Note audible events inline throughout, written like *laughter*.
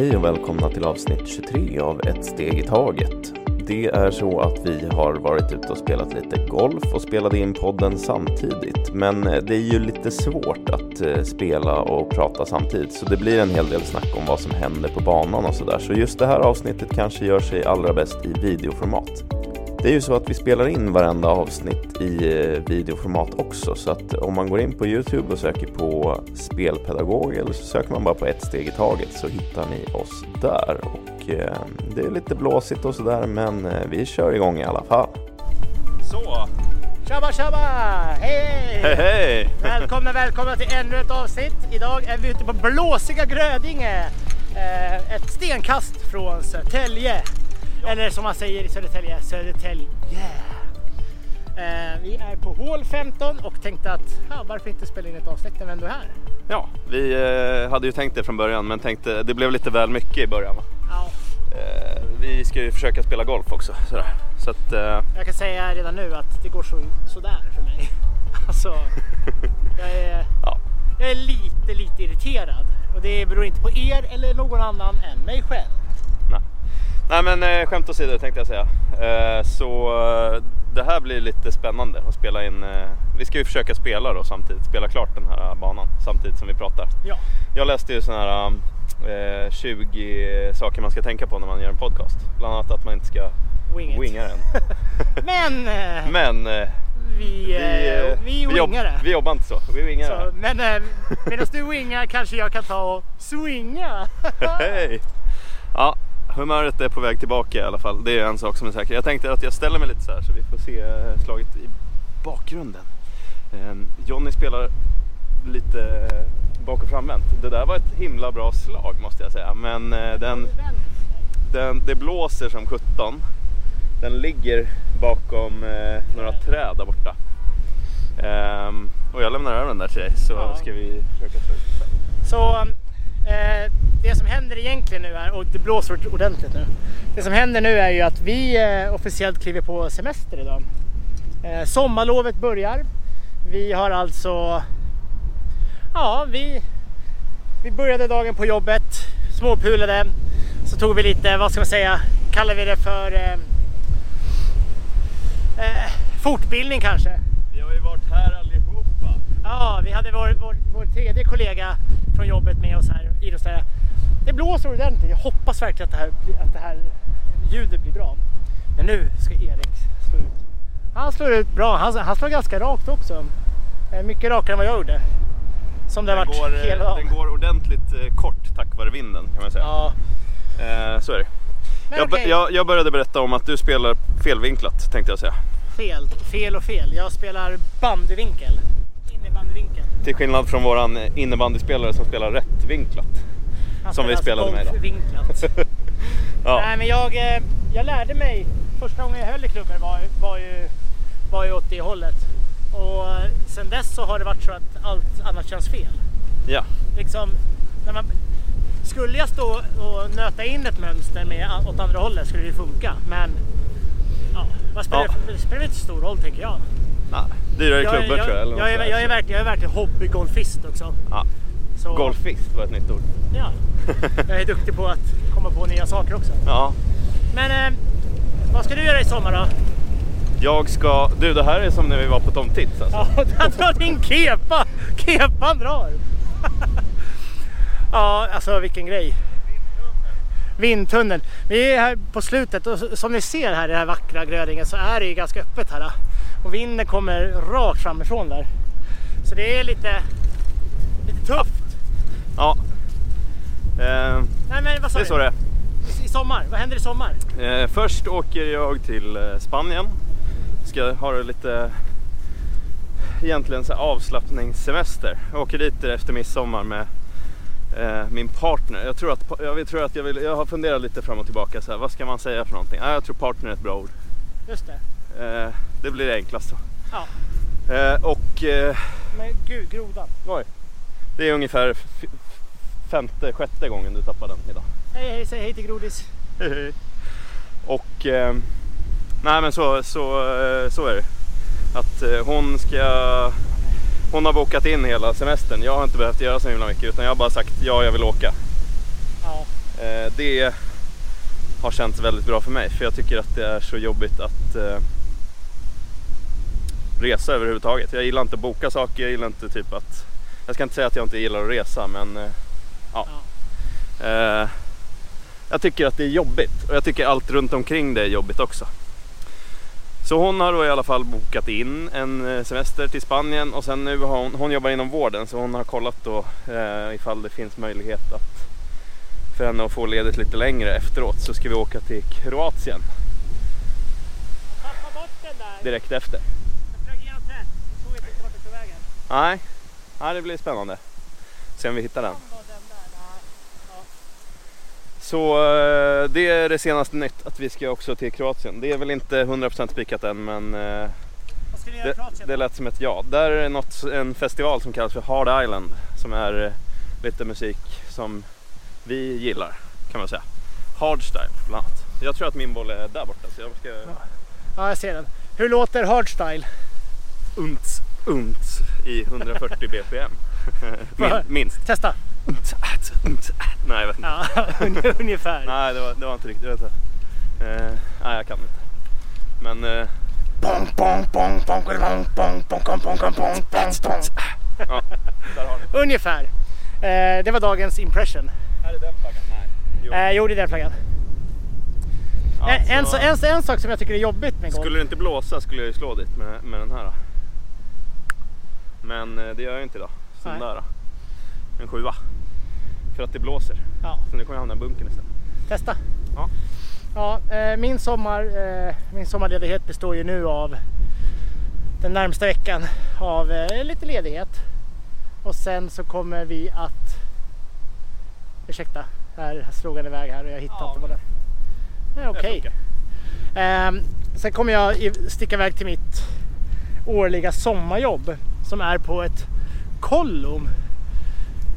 Hej och välkomna till avsnitt 23 av Ett steg i taget. Det är så att vi har varit ute och spelat lite golf och spelade in podden samtidigt. Men eh, det är ju lite svårt att eh, spela och prata samtidigt så det blir en hel del snack om vad som händer på banan och sådär. Så just det här avsnittet kanske gör sig allra bäst i videoformat. Det är ju så att vi spelar in varenda avsnitt i eh, videoformat också så att om man går in på Youtube och söker på spelpedagog eller så söker man bara på ett steg i taget så hittar ni oss där och eh, det är lite blåsigt och sådär men eh, vi kör igång i alla fall. Så, Tjaba tjaba! Hej! hej hej! Välkomna, välkomna till ännu ett avsnitt. Idag är vi ute på blåsiga Grödinge. Ett stenkast från Södertälje. Eller som man säger i Södertälje, Södertälje. Eh, vi är på hål 15 och tänkte att ja, varför inte spela in ett avsnitt när vi ändå är här. Ja, vi eh, hade ju tänkt det från början men tänkte det blev lite väl mycket i början. Va? Ja, Eh, vi ska ju försöka spela golf också. Sådär. Så att, eh, jag kan säga redan nu att det går så, sådär för mig. *laughs* Alltså, jag är, *laughs* ja. jag är lite, lite irriterad. Och det beror inte på er eller någon annan än mig själv. Nej. Nej men eh, skämt åsido tänkte jag säga. Eh, så eh, det här blir lite spännande att spela in. Eh, vi ska ju försöka spela då samtidigt, spela klart den här banan samtidigt som vi pratar. Ja, Jag läste ju sådana här eh, 20 saker man ska tänka på när man gör en podcast. Bland annat att man inte ska wing winga den. *laughs* Men, eh, Men eh, vi, eh, vi, jobb- wingar det. vi jobbar inte så, vi wingar Så, det. men eh, medan du wingar kanske jag kan ta och swinga. *laughs* Hej! Ja, humöret är på väg tillbaka i alla fall. Det är en sak som är säker. Jag tänkte att jag ställer mig lite så här så vi får se eh, slaget i bakgrunden. Eh, Jonny spelar lite eh, bak och framvänt. Det där var ett himla bra slag måste jag säga. Men eh, den, den, det blåser som 17. Den ligger bakom några träd där borta. Ehm, och jag lämnar över den där till dig så ska vi försöka ta ut den. Så eh, det som händer egentligen nu är, och det blåser ordentligt nu. Det som händer nu är ju att vi eh, officiellt kliver på semester idag. Eh, sommarlovet börjar. Vi har alltså, ja vi, vi började dagen på jobbet, småpulade. Så tog vi lite, vad ska man säga, kallar vi det för eh, eh, fortbildning kanske. Vi har ju varit här allihopa. Ja, vi hade vår, vår, vår tredje kollega från jobbet med oss här, idrottslärare. Det blåser ordentligt. Jag hoppas verkligen att det, här, att det här ljudet blir bra. Men nu ska Erik slå ut. Han slår ut bra. Han, han slår ganska rakt också. Eh, Mycket rakare än vad jag gjorde. Som det har Den varit går, eh, hela dagen. den går ordentligt eh, kort tack vare vinden kan man säga. Ja, Eh, så är det. Jag, okej. jag, jag började berätta om att du spelar felvinklat tänkte jag säga. Fel, fel och fel. Jag spelar bandyvinkel. Innebandyvinkel. Till skillnad från våran innebandyspelare som spelar rättvinklat. Som vi spelade med idag. *laughs* Ja. Nej men jag, eh, jag lärde mig, första gången jag höll i klubbor var, var, ju, var ju åt det hållet. Och eh, sen dess så har det varit så att allt annat känns fel. ja. Liksom, när man, skulle jag stå och nöta in ett mönster med åt andra hållet skulle det funka. Men ja, vad spelar, Ja. det, spelar inte så stor roll tänker jag. Nej, dyrare klubbor tror jag. Eller något jag, är, sådär. jag, är verkligen, jag är verkligen hobbygolfist också. ja. Så, Golfist var ett nytt ord. Ja, jag är duktig på att komma på nya saker också. Ja. Men eh, vad ska du göra i sommar då? Jag ska... Du det här är som när vi var på Tom Tits alltså. Ja, *laughs* där drar din kepa! Kepan drar! *laughs* ja, alltså vilken grej. Vindtunneln. Vi är här på slutet och som ni ser här i det här vackra Grödinge så är det ju ganska öppet här. Och vinden kommer rakt framifrån där. Så det är lite, lite tufft. Ja. Eh, Nej men vad sa det är så det är. I sommar, vad händer i sommar? Eh, först åker jag till eh, Spanien. Ska ha lite egentligen så avslappningssemester. Jag åker dit efter midsommar med eh, min partner. Jag tror att, jag, tror att jag, vill, jag har funderat lite fram och tillbaka. Så här, vad ska man säga för någonting? Ah, jag tror partner är ett bra ord. Just det. Eh, det blir det enklast då. Ja, Eh, och eh, men gud, grodan. oj, det är ungefär femte, sjätte gången du tappar den idag. Hej hej, säg hej till Grodis. Och eh, nej men så, så, eh, så är det. Att eh, hon ska hon har bokat in hela semestern. Jag har inte behövt göra så himla mycket utan jag har bara sagt ja, jag vill åka. Ja, Eh, det har känts väldigt bra för mig för jag tycker att det är så jobbigt att eh, resa överhuvudtaget. Jag gillar inte att boka saker, jag gillar inte typ att... Jag ska inte säga att jag inte gillar att resa men ja. Eh, jag tycker att det är jobbigt och jag tycker allt runt omkring det är jobbigt också. Så hon har då i alla fall bokat in en eh, semester till Spanien och sen nu har hon, hon jobbar inom vården så hon har kollat då eh, ifall det finns möjlighet att för henne att få ledigt lite längre efteråt så ska vi åka till Kroatien direkt efter. Jag flög igenom såg inte vart det tog vägen. Nej, Nej det blir spännande. Se om vi hittar den. Fan vad den där. Nej. Ja. Så eh, det är det senaste nytt att vi ska också till Kroatien. Det är väl inte 100% spikat än men eh, Vad ska ni göra i det, Kroatien? det lät som ett ja. Där är något, en festival som kallas för Hard Island som är eh, lite musik som vi gillar kan man säga. Hardstyle bland annat. Jag tror att min boll är där borta så jag ska Ja, jag ser den. Hur låter hardstyle? unts, unts i 140 bpm. *laughs* Min, minst. Testa. Nej jag vet inte. Ja, un- ungefär. Nej det var, det var inte riktigt. Jag vet inte. Eh, nej jag kan inte. Men eh, ja, där har ni. Ungefär. Eh, det var dagens impression. Här är den flaggan. Nej. Jo. Eh, jo, det är den flaggan. Alltså, En, en, en, en sak som jag tycker är jobbigt med golf. Skulle det inte blåsa skulle jag ju slå dit med, med den här. då. Men eh, det gör jag inte idag. Sån Nej. där. då. En sjua. För att det blåser. Ja, Så nu kommer jag hamna i bunkern istället. testa. Ja. Ja, eh, min, sommar, eh, min sommarledighet består ju nu av den närmsta veckan av eh, lite ledighet. Och sen så kommer vi att... Ursäkta, här slog han iväg här och jag hittade Ja, inte vad det är. Okej. funkar. Ehm, sen kommer jag sticka iväg till mitt årliga sommarjobb som är på ett kollum.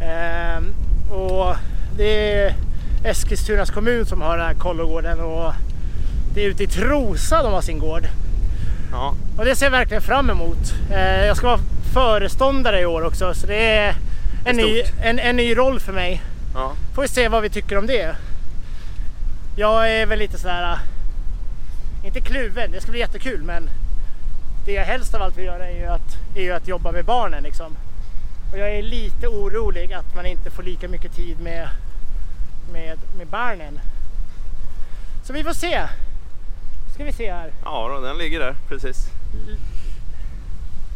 Ehm, och det är Eskilstunas kommun som har den här kollogården och det är ute i Trosa de har sin gård. Ja, Och det ser jag verkligen fram emot. Eh, jag ska vara föreståndare i år också så det är en, Det är ny, en, en ny roll för mig. ja. Får vi se vad vi tycker om det. Jag är väl lite sådär, äh, inte kluven, det ska bli jättekul men det jag helst av allt vill göra är ju att, är ju att jobba med barnen liksom. Och jag är lite orolig att man inte får lika mycket tid med, med, med barnen. Så vi får se. Ska vi se här. ja då, den ligger där precis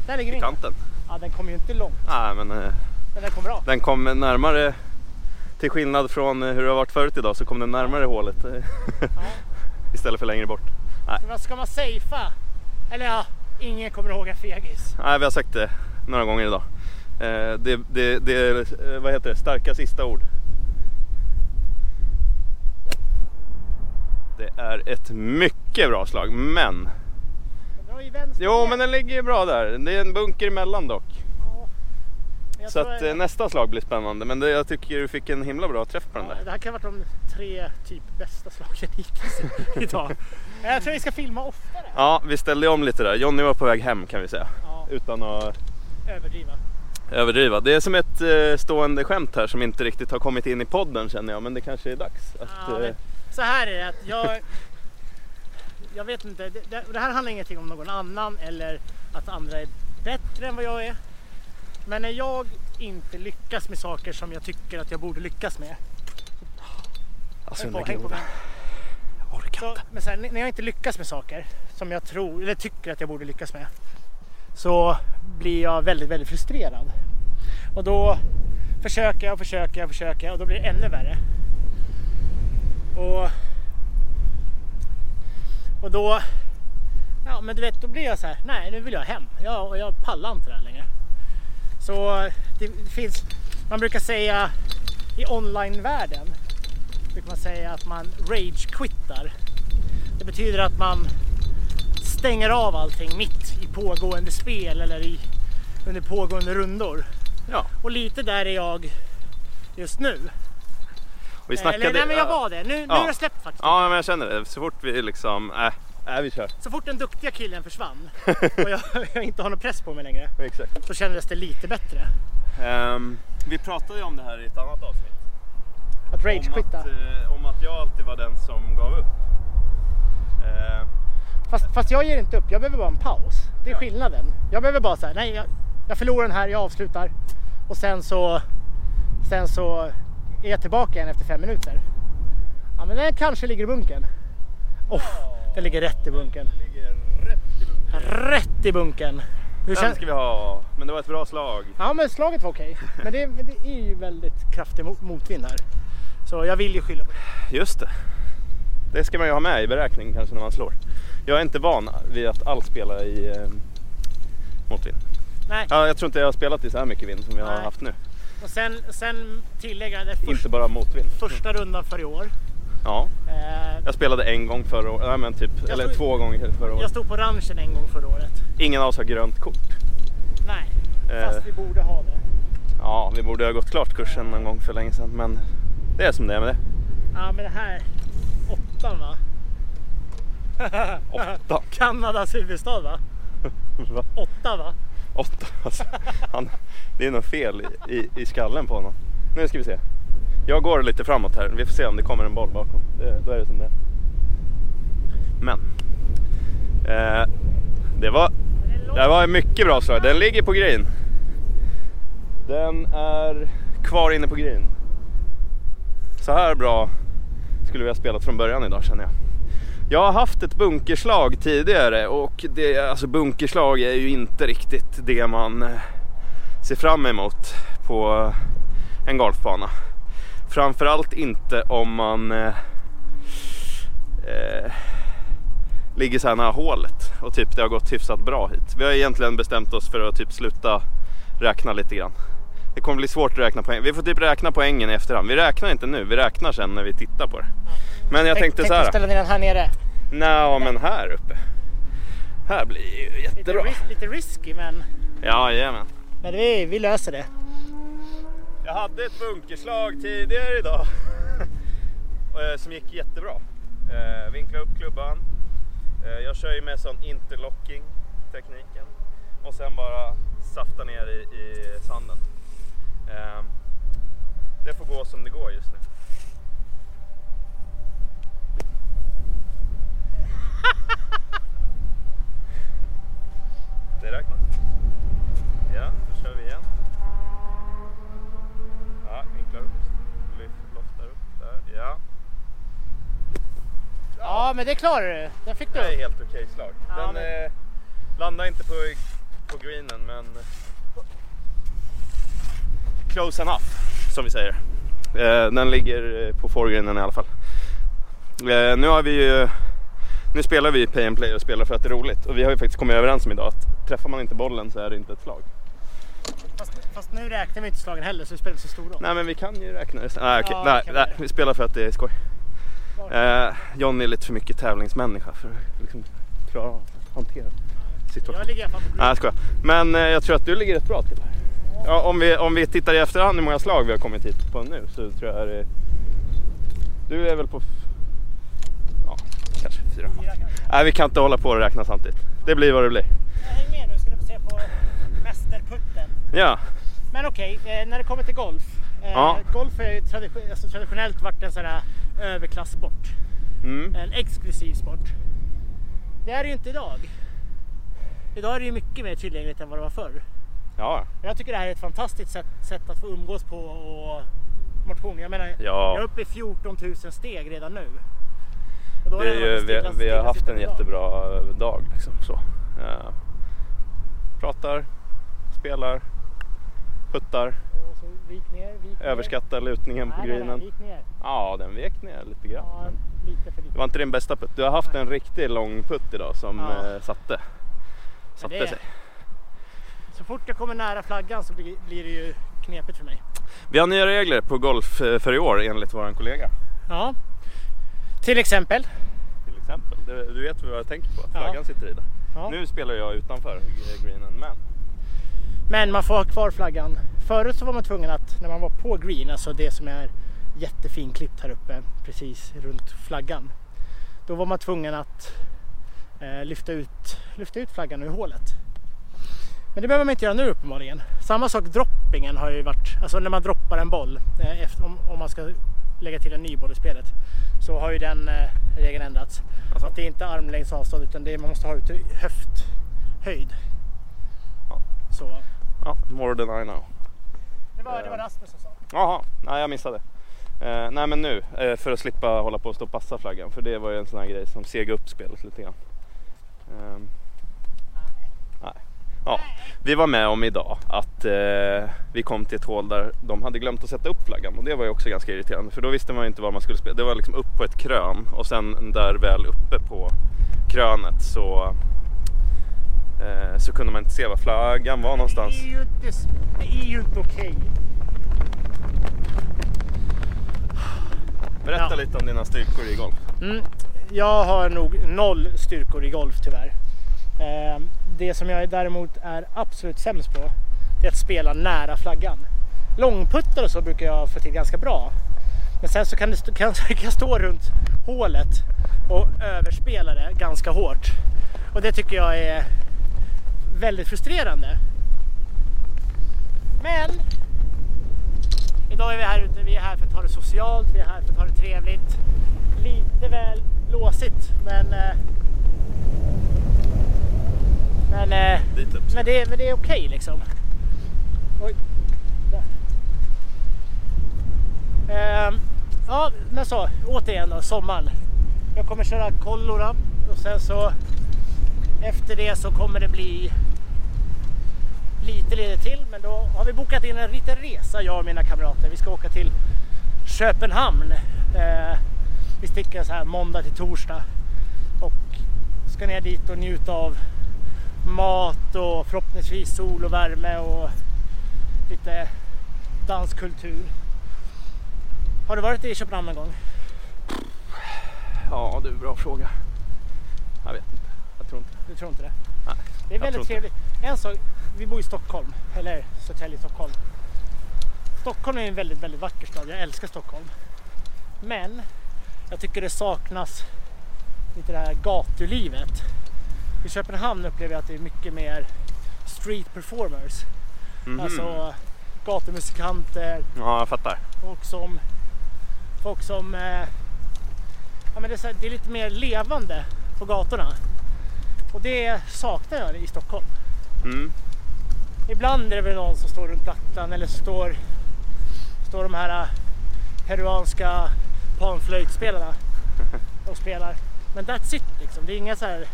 Där ligger i kanten. Ja, den kommer ju inte långt, Nej, men eh, men den kommer bra. den kom närmare. Till skillnad från eh, hur det har varit förut idag så kom den närmare hålet eh, Ja. *laughs* istället för längre bort. Så vad ska man safea? Eller ja, ingen kommer ihåg en fegis. Nej, vi har sagt det några gånger idag. Eh, det, det, det är, eh, vad heter det, starka sista ord. Det är ett mycket bra slag, men... Jo, men den ligger ju bra där. Det är en bunker emellan dock. Ja. Så att jag- eh, nästa slag blir spännande. Men det, jag tycker du fick en himla bra träff på den Ja, där. det här kan ha varit de tre typ bästa slagen hittills idag. *laughs* Jag tror vi ska filma oftare. Ja, vi ställde om lite där. Johnny var på väg hem kan vi säga. Ja, Utan att överdriva. Överdriva. Det är som ett eh, stående skämt här som inte riktigt har kommit in i podden känner jag. Men det kanske är dags. Att, Ja, eh, så här är det att jag... *laughs* Jag vet inte, det, det, här handlar ingenting om någon annan eller att andra är bättre än vad jag är. Men när jag inte lyckas med saker som jag tycker att jag borde lyckas med. alltså, den där grodan. orkar inte. men så här, när jag inte lyckas med saker som jag tror eller tycker att jag borde lyckas med så blir jag väldigt, väldigt frustrerad. Och då försöker jag och försöker jag och försöker och då blir det ännu värre. Och, och då, ja men du vet, då blir jag så här, nej nu vill jag hem. Jag, och jag pallar inte det här längre. Så det finns, man brukar säga i online-världen brukar man säga att man rage-quittar. Det betyder att man stänger av allting mitt i pågående spel eller i, under pågående rundor. Ja, Och lite där är jag just nu. och vi snackade... eller nej men jag var det. Nu, nu Ja. har jag släppt faktiskt. Ja, men jag känner det. Så fort vi liksom... Äh, äh vi kör. Så fort den duktiga killen försvann *laughs* och jag, jag inte har någon press på mig längre Exakt. så kändes det lite bättre. Ehm, vi pratade ju om det här i ett annat avsnitt. Att ragequitta. Om, att, eh, om att jag alltid var den som gav upp. Eh, Fast, fast jag ger inte upp, jag behöver bara en paus. Det är skillnaden. Jag behöver bara säga, nej jag, jag förlorar den här, jag avslutar. Och sen så, sen så är jag tillbaka igen efter fem minuter. Ja men den kanske ligger i bunken. Oh, den ligger rätt i bunken. ligger rätt i bunken. Rätt i bunken. Hur Den ska vi ha. Men det var ett bra slag. Ja men slaget var okej. Men, det, det är ju väldigt kraftig mo- motvind här. Så jag vill ju skylla på det. Just det. Det ska man ju ha med i beräkning kanske när man slår. Jag är inte van vid att alls spela i eh, motvind. Nej. Ja, jag tror inte jag har spelat i så här mycket vind som vi har Nej. haft nu. Och sen, sen tillägga det för, Inte bara motvind. första rundan för i år. Ja, Eh, jag spelade en gång förra året. Nej men typ, Jag eller stod- två gånger förra jag året. stod på ranchen en gång förra året. Ingen av oss har grönt kort. Nej, Eh. fast vi borde ha det. Ja, vi borde ha gått klart kursen någon gång för länge sedan. Men det är som det är med det. Ja men det här, åttan va? Åtta. Kanadas huvudstad va? Va? Åtta va? Åtta. Alltså, han, det är något fel i, i, i skallen på honom. Nu ska vi se. Jag går lite framåt här. Vi får se om det kommer en boll bakom. Det, då är det som det. Men. Eh, det var det var mycket bra slag. Den ligger på green. Den är kvar inne på green. Så här bra skulle vi ha spelat från början idag känner jag. Jag har haft ett bunkerslag tidigare och det, alltså bunkerslag är ju inte riktigt det man eh, ser fram emot på en golfbana. Framförallt inte om man eh, eh, ligger så här nära hålet och typ det har gått hyfsat bra hit. Vi har egentligen bestämt oss för att typ sluta räkna lite grann. Det kommer bli svårt att räkna poäng. Vi får typ räkna poängen i efterhand. Vi räknar inte nu, vi räknar sen när vi tittar på det. Men jag tänkte så här. ställa ner den här nere. Nja, men här uppe. Här blir ju Lite, jättebra. ris- lite risky men, Ja, jajamän. men vi, vi löser det. Jag hade ett bunkerslag tidigare idag. *laughs* Eh, som gick jättebra. Eh, vinkla upp klubban. Eh, jag kör ju med sån interlocking tekniken. Och sen bara safta ner i, i sanden. Eh, det får gå som det går just nu. Det räknas. Ja, då kör vi igen. Ja, vinklar upp. Lyft, loftar upp där. Ja. Ja men det klarar du. Den fick Det är du. helt okej slag. Ja, Den men- eh, landar inte på, på greenen men close enough som vi säger. Eh, den ligger eh, på foregreenen i alla fall. Eh, nu har vi ju nu spelar vi pay and play och spelar för att det är roligt och vi har ju faktiskt kommit överens om idag att träffar man inte bollen så är det inte ett slag. Fast, fast nu räknar vi inte slagen heller så det spelar inte så stor roll. Nej men vi kan ju räkna det. Nej, okej. Ja, nej, nej, vi spelar för att det är skoj. Eh, John är lite för mycket tävlingsmänniska för att liksom klara av att hantera situationen. Jag ligger i alla fall på Nej jag skojar. Men eh, jag tror att du ligger rätt bra till. Ja, om, vi, om vi tittar i efterhand hur många slag vi har kommit hit på nu så tror jag det Du är väl på... Ja, kanske fyra. Fyra kanske. Nej vi kan inte hålla på och räkna samtidigt. Det blir vad det blir. Häng med nu ska du få se på mästerputten. Ja, Men okej, eh, när det kommer till golf. Eh, Ja. Golf har ju tradi- alltså, traditionellt varit en sån här överklassport. mm. En exklusiv sport. Det är det ju inte idag. Idag är det ju mycket mer tillgängligt än vad det var förr. ja. Jag tycker det här är ett fantastiskt sätt, sätt att få umgås på och motion. Jag menar, Ja. jag är uppe i 14 000 steg redan nu. Då Det är ju, vi, stilla- vi har haft en stillasittande dag. jättebra dag. Liksom, så. Eh, pratar, spelar, puttar, vik ner, vik ner. överskattar lutningen på Nej, nej, greenen. nej, ner. Ja, den vek ner lite grann. Ja, lite lite. Det var inte din bästa putt. Du har haft en riktigt lång putt idag som Ja. eh, satte, satte det- sig. Så fort jag kommer nära flaggan så blir, blir det ju knepigt för mig. Vi har nya regler på golf eh, för i år enligt våran kollega. Ja. Till exempel. Till exempel. Du, du vet vad jag tänker på? Ja. Flaggan sitter i där. Ja. Nu spelar jag utanför eh, greenen men Men man får ha kvar flaggan. Förut så var man tvungen att när man var på green, alltså det som är jättefin klippt här uppe precis runt flaggan. Då var man tvungen att eh, lyfta, ut, lyfta ut flaggan ur hålet. Men det behöver man inte göra nu uppenbarligen. Samma sak droppingen har ju varit, alltså när man droppar en boll. Eh, efter, om, om man ska lägga till en ny boll i spelet så har ju den eh, regeln ändrats. Alltså? Att det är inte armlängds avstånd utan det är, man måste ha ut höfthöjd. Ja. Så. Ja, more than I know. Det var, det var Rasmus som sa. Jaha, nej jag missade. Eh, nej men nu, eh, för att slippa hålla på och stå och passa flaggan. För det var ju en sån här grej som segade upp spelet lite grann. Ehm, nej. Ja, vi var med om idag att eh, vi kom till ett hål där de hade glömt att sätta upp flaggan och det var ju också ganska irriterande för då visste man ju inte var man skulle spela. Det var liksom upp på ett krön och sen där väl uppe på krönet så, eh, så kunde man inte se var flaggan var någonstans. Det är ju inte, det är ju inte okej. Berätta Ja. lite om dina styrkor i golf. Mm. Jag har nog noll styrkor i golf tyvärr. Eh, det som jag däremot är absolut sämst på det är att spela nära flaggan. Långputtar och så brukar jag få till ganska bra. Men sen så kan, det *laughs* kan, kan stå runt hålet och överspela det ganska hårt. Och det tycker jag är väldigt frustrerande. Men Idag är vi här ute, vi är här för att ta det socialt, vi är här för att ta det trevligt. Lite väl låsigt men... eh, Men, eh, men det, men det är okej liksom. Oj. Ehm, ja, men så återigen då, sommaren. Jag kommer köra kollora och sen så efter det så kommer det bli lite ledigt till men då har vi bokat in en liten resa jag och mina kamrater. Vi ska åka till Köpenhamn. Eh, vi sticker så här måndag till torsdag och ska ner dit och njuta av mat och förhoppningsvis sol och värme och lite danskultur. Har du varit i Köpenhamn någon gång? Ja du, bra fråga. Jag vet inte. Jag tror inte. Du tror inte det? Nej, Det är väldigt trevligt. En sak, vi bor i Stockholm, eller Södertälje, Stockholm. Stockholm är en väldigt, väldigt vacker stad. Jag älskar Stockholm. Men jag tycker det saknas lite det här gatulivet. I Köpenhamn upplever jag att det är mycket mer street performers. Mhm. Alltså gatumusikanter, Ja, jag fattar. folk som, folk som eh, ja, men det, är så här, det är lite mer levande på gatorna. Och det saknar jag i Stockholm. Mm. Ibland är det väl någon som står runt plattan eller så står, står de här äh, peruanska panflöjtspelarna och spelar. Men that's it liksom. Det är inga så här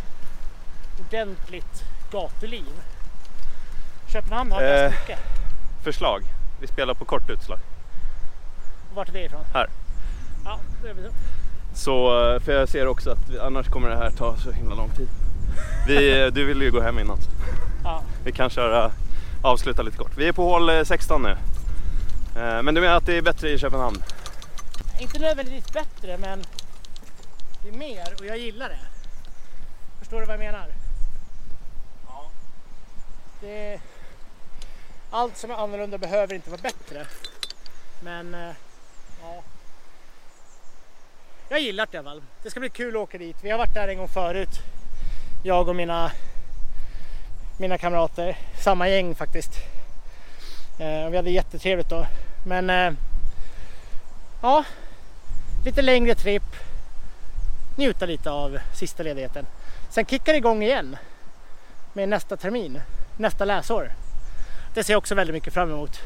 ordentligt gatuliv. Köpenhamn har Eh. ganska mycket. Förslag. Vi spelar på kort utslag. Vart är det ifrån? Här. Ja, det är väl så. Så, eh, för jag ser också att vi, annars kommer det här ta så himla lång tid. Vi, du vill ju gå hem innan. Ja. Vi kan köra, avsluta lite kort. Vi är på hål eh, 16 nu. Eh, Men du menar att det är bättre i Köpenhamn? Inte nödvändigtvis bättre men det är mer och jag gillar det. Förstår du vad jag menar? Ja. Det, allt som är annorlunda behöver inte vara bättre. Men eh, ja. Jag gillar det i alla fall. Det ska bli kul att åka dit. Vi har varit där en gång förut. Jag och mina, mina kamrater. Samma gäng faktiskt. Eh, vi hade jättetrevligt då. Men eh, ja, lite längre tripp. Njuta lite av sista ledigheten. Sen kickar det igång igen med nästa termin, nästa läsår. Det ser jag också väldigt mycket fram emot.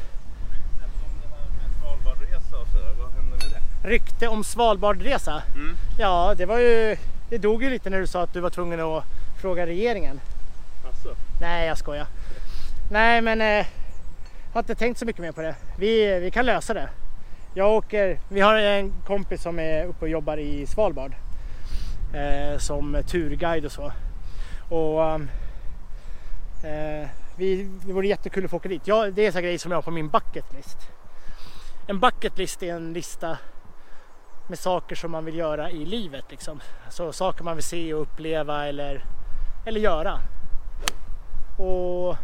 Rykte om Svalbardresa. Mm. Ja, det var ju, det dog ju lite när du sa att du var tvungen att fråga regeringen också? Nej, jag skojar. Nej, men eh, har inte tänkt så mycket mer på det. Vi, vi kan lösa det. Jag åker, vi har en kompis som är uppe och jobbar i Svalbard eh, som turguide och så. Och ehm, eh, vi, det vore jättekul att få åka dit. Ja, det är så grejer som jag har på min bucket list. En bucket list är en lista med saker som man vill göra i livet. Liksom. Alltså saker man vill se och uppleva eller, eller göra. Och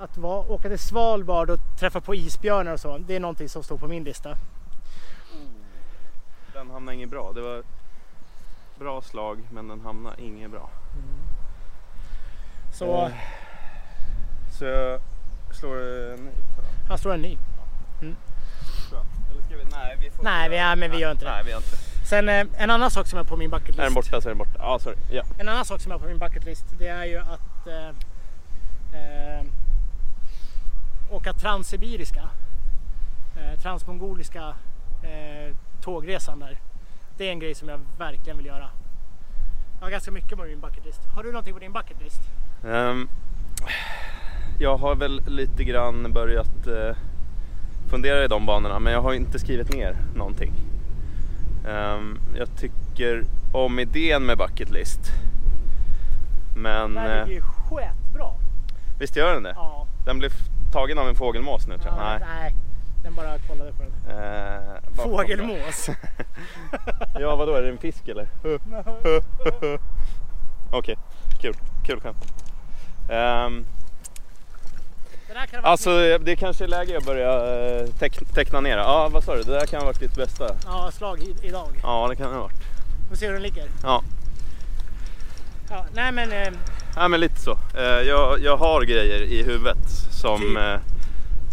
att vara, åka till Svalbard och träffa på isbjörnar och så, det är någonting som står på min lista. Den hamnade inget bra. Det var bra slag men den hamnade inget bra. Så Eh. Så jag slår en ny på den. han slår en ny. Bra. Eller ska vi? Nej, vi Nej, vi, ja, men vi gör inte det. Nej, vi gör inte. Sen eh, en annan sak som är på min bucket Är den borta så är den borta. Ja, sorry. Ja. En annan sak som är på min bucket list det är ju att eh, eh, åka transsibiriska, eh, transmongoliska eh, tågresan där. Det är en grej som jag verkligen vill göra. Jag har ganska mycket på min bucket list. Har du någonting på din bucket list? Ehm, jag har väl lite grann börjat eh, fundera i de banorna men jag har inte skrivit ner någonting. Ehm, jag tycker om idén med bucket list. Men Den här eh, ligger ju skitbra. Visst gör den det? Ja. Den blev tagen av en fågelmås nu tror jag. ja, Nej. nej. Den bara kollade på den. Eh, bara- Fågelmås. *laughs* ja vadå, är det en fisk eller? Okej, kul. Kul skämt. Ehm, Det Alltså det kanske är läge att börja eh, teck- teckna ner. Ja, vad sa du? Det där kan ha varit ditt bästa. mitt ja, slag idag. Ja, det kan det ha varit. Får se hur den ligger. Ja, Ja, nej men eh, ja men lite så. Eh, jag, jag har grejer i huvudet som, Typ? eh,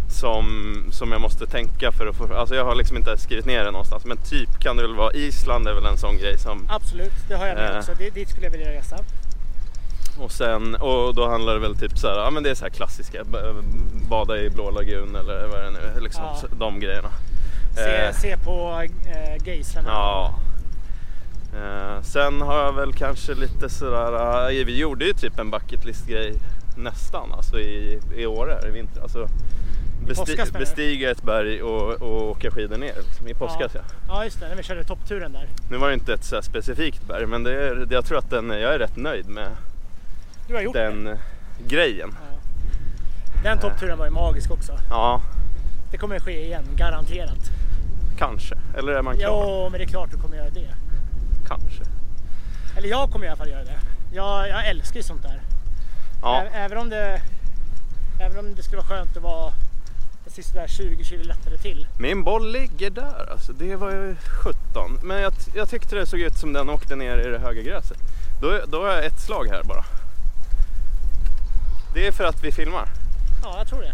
som, som jag måste tänka för att få... Alltså jag har liksom inte skrivit ner det någonstans. Men typ kan det väl vara Island är väl en sån grej som... absolut, det har jag med Eh. också. Det, dit skulle jag vilja resa. Och sen, och då handlar det väl typ så här, ja men det är så här klassiska. b- Bada i blå lagun eller vad det nu är. Liksom Ja. de grejerna. Se, Eh, se på äh, Geislarna. Ja. Eh, sen har jag väl kanske lite sådär, eh, vi gjorde ju typ en bucket list grej nästan, alltså i, i Åre i vinter. Alltså, du? bestiga ett berg och, och åka skidor ner liksom, i påskas ja. Ja just det, när vi körde toppturen där. Nu var det inte ett så specifikt berg men det är, jag tror att den, jag är rätt nöjd med Du har gjort den det. eh, grejen. Ja. Den toppturen var ju magisk också. Ja, Det kommer ske igen, garanterat. kanske. Eller är man klar? Jo, men det är klart du kommer göra det. Kanske. Eller jag kommer i alla fall göra det. Jag, jag älskar ju sånt där. Ja. Ä- Även om det, även om det skulle vara skönt att vara precis där 20 kilo lättare till. Min boll ligger där alltså. Det var ju 17. Men jag, jag tyckte det såg ut som den åkte ner i det höga gräset. Då, då har jag ett slag här bara. Det är för att vi filmar. Ja, jag tror det.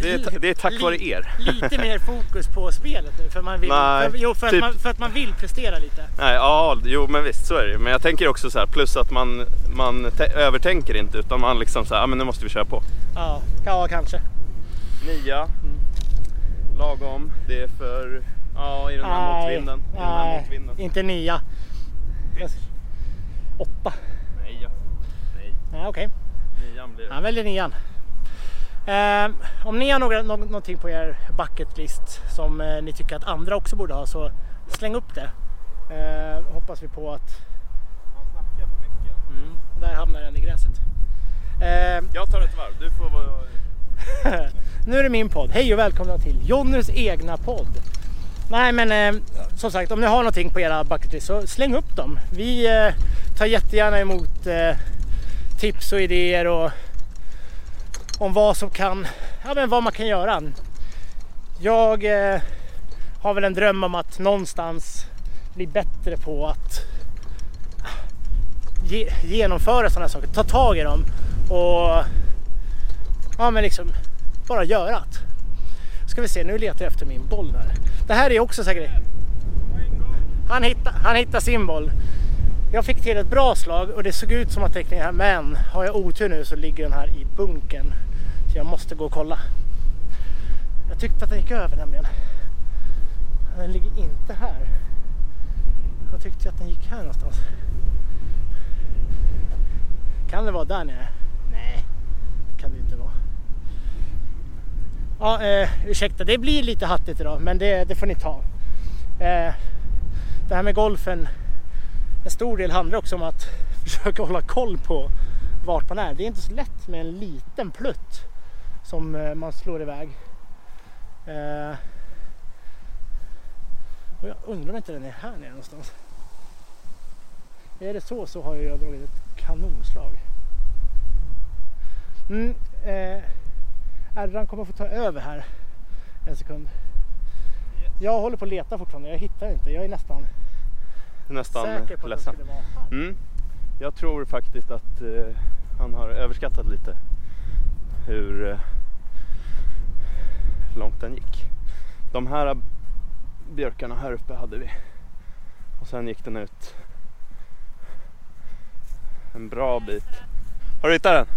Det är, det är tack vare Li- er. Lite mer fokus på spelet nu. För man vill, Nej, för, jo, för, typ- att man, för att man vill prestera lite. Nej, ja, jo men visst så är det. Men jag tänker också så här, plus att man, man övertänker inte utan man liksom så här, ja men nu måste vi köra på. Ja, ja kanske. Nia, Mm. lagom. Det är för, ja i den här motvinden. I den här nej motvinden. inte nia. Åtta. Nej, ja. Nej, Nej, okej. nian blir det. Han väljer nian. Eh, om ni har några, nå- någonting på er bucket list som eh, ni tycker att andra också borde ha så släng upp det. Eh, hoppas vi på att Man snackar för mycket. mm, där hamnar den i gräset. Eh, Jag tar ett varv, du får vara... *laughs* nu är det min podd. Hej och välkomna till Jonnys egna podd. Nej men eh, som sagt om ni har någonting på era bucket list så släng upp dem. Vi eh, tar jättegärna emot eh, tips och idéer och om vad som kan, ja men vad man kan göra. Jag eh, har väl en dröm om att någonstans bli bättre på att ah, ge, genomföra sådana saker, ta tag i dem och ja men liksom bara göra det. Ska vi se, nu letar jag efter min boll där. Det här är också säkert... Han hittade, han hittade sin boll. Jag fick till ett bra slag och det såg ut som att teckningen här men har jag otur nu så ligger den här i bunken. Så jag måste gå och kolla. Jag tyckte att den gick över nämligen. Den ligger inte här. Jag tyckte att den gick här någonstans. Kan det vara där nere? Nej, det kan det inte vara. Ja, eh, ursäkta, det blir lite hattigt idag, men det, det får ni ta. Eh, det här med golfen, en stor del handlar också om att *laughs* försöka hålla koll på vart man är. Det är inte så lätt med en liten plutt som eh, man slår iväg. Eh, och jag undrar om inte den är här nere någonstans. Är det så så har jag dragit ett kanonslag. Mm, eh, Ärran kommer få ta över här en sekund. Jag håller på att leta fortfarande, jag hittar inte. Jag är nästan, Nästan säker på att ledsen. skulle vara här. Mm. Jag tror faktiskt att eh, han har överskattat lite hur eh, långt den gick. De här björkarna här uppe hade vi. Och sen gick den ut en bra bit. Har du hittat den?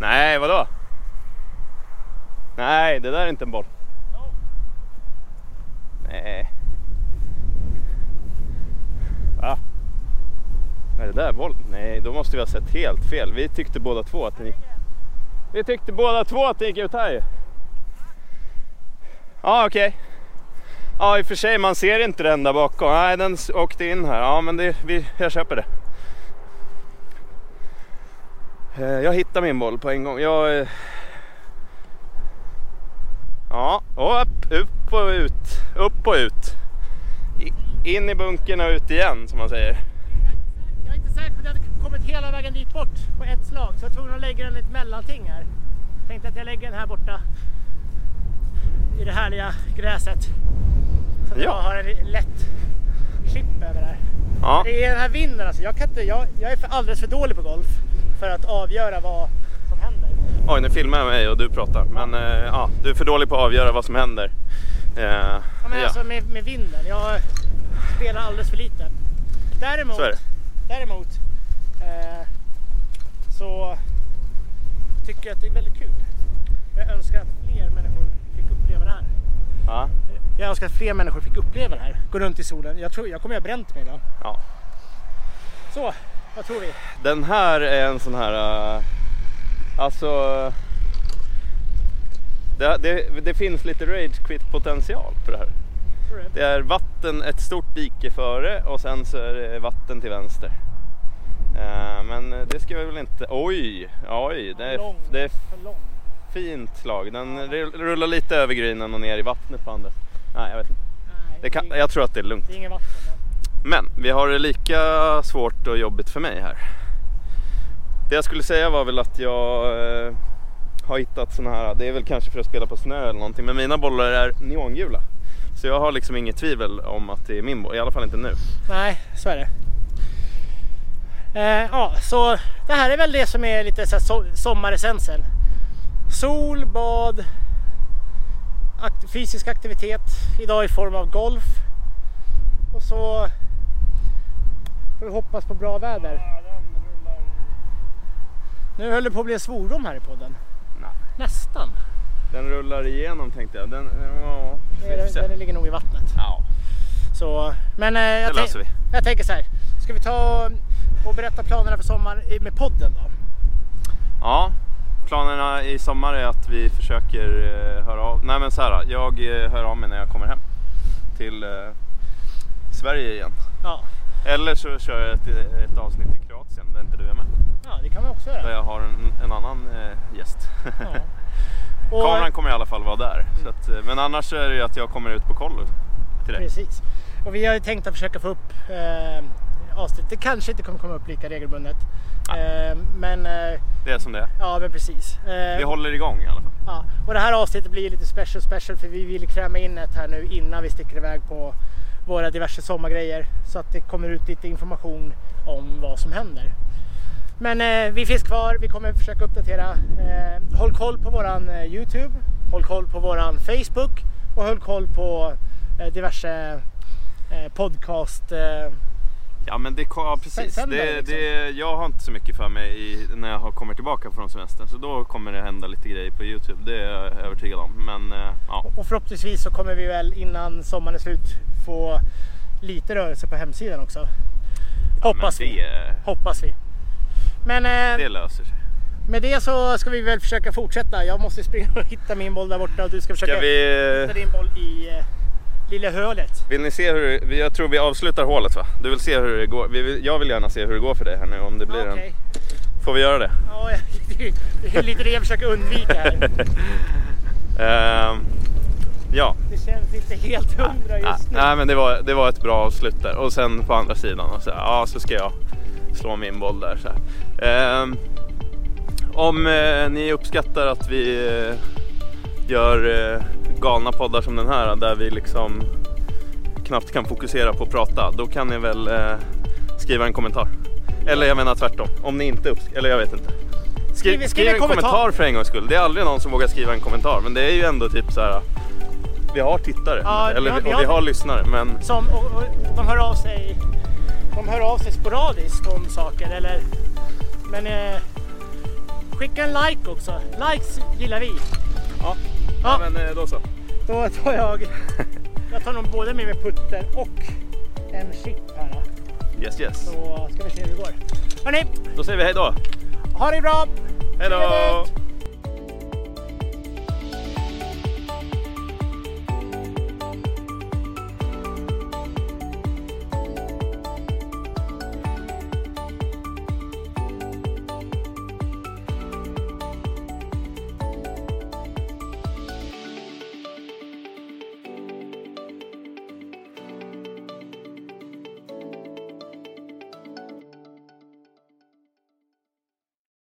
Nej, vadå? Nej, det där är inte en boll. Nej. Va? Är det där boll? Nej, då måste vi ha sett helt fel. Vi tyckte båda två att den gick... Vi tyckte båda två att den gick ut här ju. Ja, okej. Okay. Ja, i och för sig, man ser inte den där bakom. Nej, den åkte in här. Ja, men det, vi, jag köper det. Eh, jag hittar min boll på en gång. Jag... Eh, ja, upp, upp och ut. Upp och ut. In i bunkern och ut igen, som man säger. Kommit hela vägen dit bort på ett slag, så jag var tvungen att lägga den i ett mellanting här. Tänkte att jag lägger den här borta i det härliga gräset. Så att ja. jag har en lätt chip över där. Ja. Det är den här vinden alltså. Jag, kan inte, jag, jag är för, alldeles för dålig på golf för att avgöra vad som händer. Oj, nu filmar jag mig och du pratar. Men eh, ja, du är för dålig på att avgöra vad som händer. Eh, ja, men ja. alltså med, med vinden. Jag spelar alldeles för lite. Däremot, däremot så tycker jag att det är väldigt kul. Jag önskar att fler människor fick uppleva det här. Ja. Jag önskar att fler människor fick uppleva det här. Gå runt i solen. Jag, tror, jag kommer att ha bränt mig idag. Ja. Så, vad tror vi? Den här är en sån här... Uh, alltså... Det, det, det, finns lite rage quit potential på det här. Det är vatten, ett stort dike före och sen så är det vatten till vänster. Uh, men det ska vi väl inte... Oj! Oj! Det är, det är fint slag. Den rullar lite över grinen och ner i vattnet på andra. Nej, jag vet inte. Nej, kan, jag tror att det är lugnt. Det är vatten, men vi har det lika svårt och jobbigt för mig här. Det jag skulle säga var väl att jag eh, har hittat sådana här, det är väl kanske för att spela på snö eller någonting, men mina bollar är neongula. Så jag har liksom inget tvivel om att det är min boll, i alla fall inte nu. Nej, så är det. Eh, ja, så det här är väl det som är lite så so sommaressensen. Sol, bad, akt fysisk aktivitet, idag i form av golf. Och så får vi hoppas på bra väder. Nu höll det på att bli en svordom här i podden. Nej. Nästan. Den rullar igenom tänkte jag. Den, ja, den, den ligger nog i vattnet. Ja. Så, men eh, jag, jag tänker så här. Ska vi ta och berätta planerna för sommaren med podden då? Ja, planerna i sommar är att vi försöker eh, höra av... Nej men så här, jag eh, hör av mig när jag kommer hem till eh, Sverige igen. Ja. Eller så kör jag ett, ett avsnitt i Kroatien där inte du är med. Ja, det kan man också göra. Där jag har en, en annan eh, gäst. Ja. *laughs* Och... Kameran kommer i alla fall vara där. Mm. Att, men annars är det ju att jag kommer ut på kollo till dig. Precis. Och vi har ju tänkt att försöka få upp eh, avsnitt. Det kanske inte kommer komma upp lika regelbundet. Eh, men... Eh, det är som det är. Ja, men precis. Eh, vi håller igång i alla fall. Ja, och det här avsnittet blir lite special special för vi vill kräma in ett här nu innan vi sticker iväg på våra diverse sommargrejer så att det kommer ut lite information om vad som händer. Men eh, vi finns kvar, vi kommer försöka uppdatera. Eh, håll koll på våran eh, Youtube, håll koll på våran Facebook och håll koll på diverse podcast Ja men det, ja, precis. Det, liksom. det, jag har inte så mycket för mig i, när jag har kommit tillbaka från semestern. Så då kommer det hända lite grejer på Youtube. Det är jag övertygad om. Men, ja. Och förhoppningsvis så kommer vi väl innan sommaren är slut få lite rörelse på hemsidan också. Hoppas ja, det... vi. Hoppas vi. Men, eh, det löser sig. Med det så ska vi väl försöka fortsätta. Jag måste springa och hitta min boll där borta och du ska försöka ska vi... hitta din boll i eh, lilla hölet. Vill ni se hur, jag tror vi avslutar hålet va? Du vill se hur det går? Jag vill gärna se hur det går för dig här nu om det blir okay. en... Får vi göra det? Ja, det är lite det jag försöker undvika här. uh, *laughs* ja. Det känns inte helt hundra just nu. Nej men det var, det var ett bra avslut där. Och sen på andra sidan, och så, ja, så ska jag slå min boll där. Så eh, om eh, ni uppskattar att vi eh, gör eh, galna poddar som den här där vi liksom knappt kan fokusera på att prata, då kan ni väl eh, skriva en kommentar. Eller jag menar tvärtom, om ni inte uppskattar, eller jag vet inte. Skriv, skriv, skriv en kommentar. kommentar för en gångs skull. Det är aldrig någon som vågar skriva en kommentar, men det är ju ändå typ så här vi har tittare. Ja, eller vi har- vi, och vi har lyssnare. Men Som, och, och, de hör av sig de hör av sig sporadiskt om saker eller men eh, skicka en like också. Likes gillar vi. ja, Ja. men eh, då så. Då tar jag *laughs* jag tar nog både med mig putter och en chip här. Yes yes. Så ska vi se hur det går. Hörni, Då säger vi hej då. ha det bra! Hej då!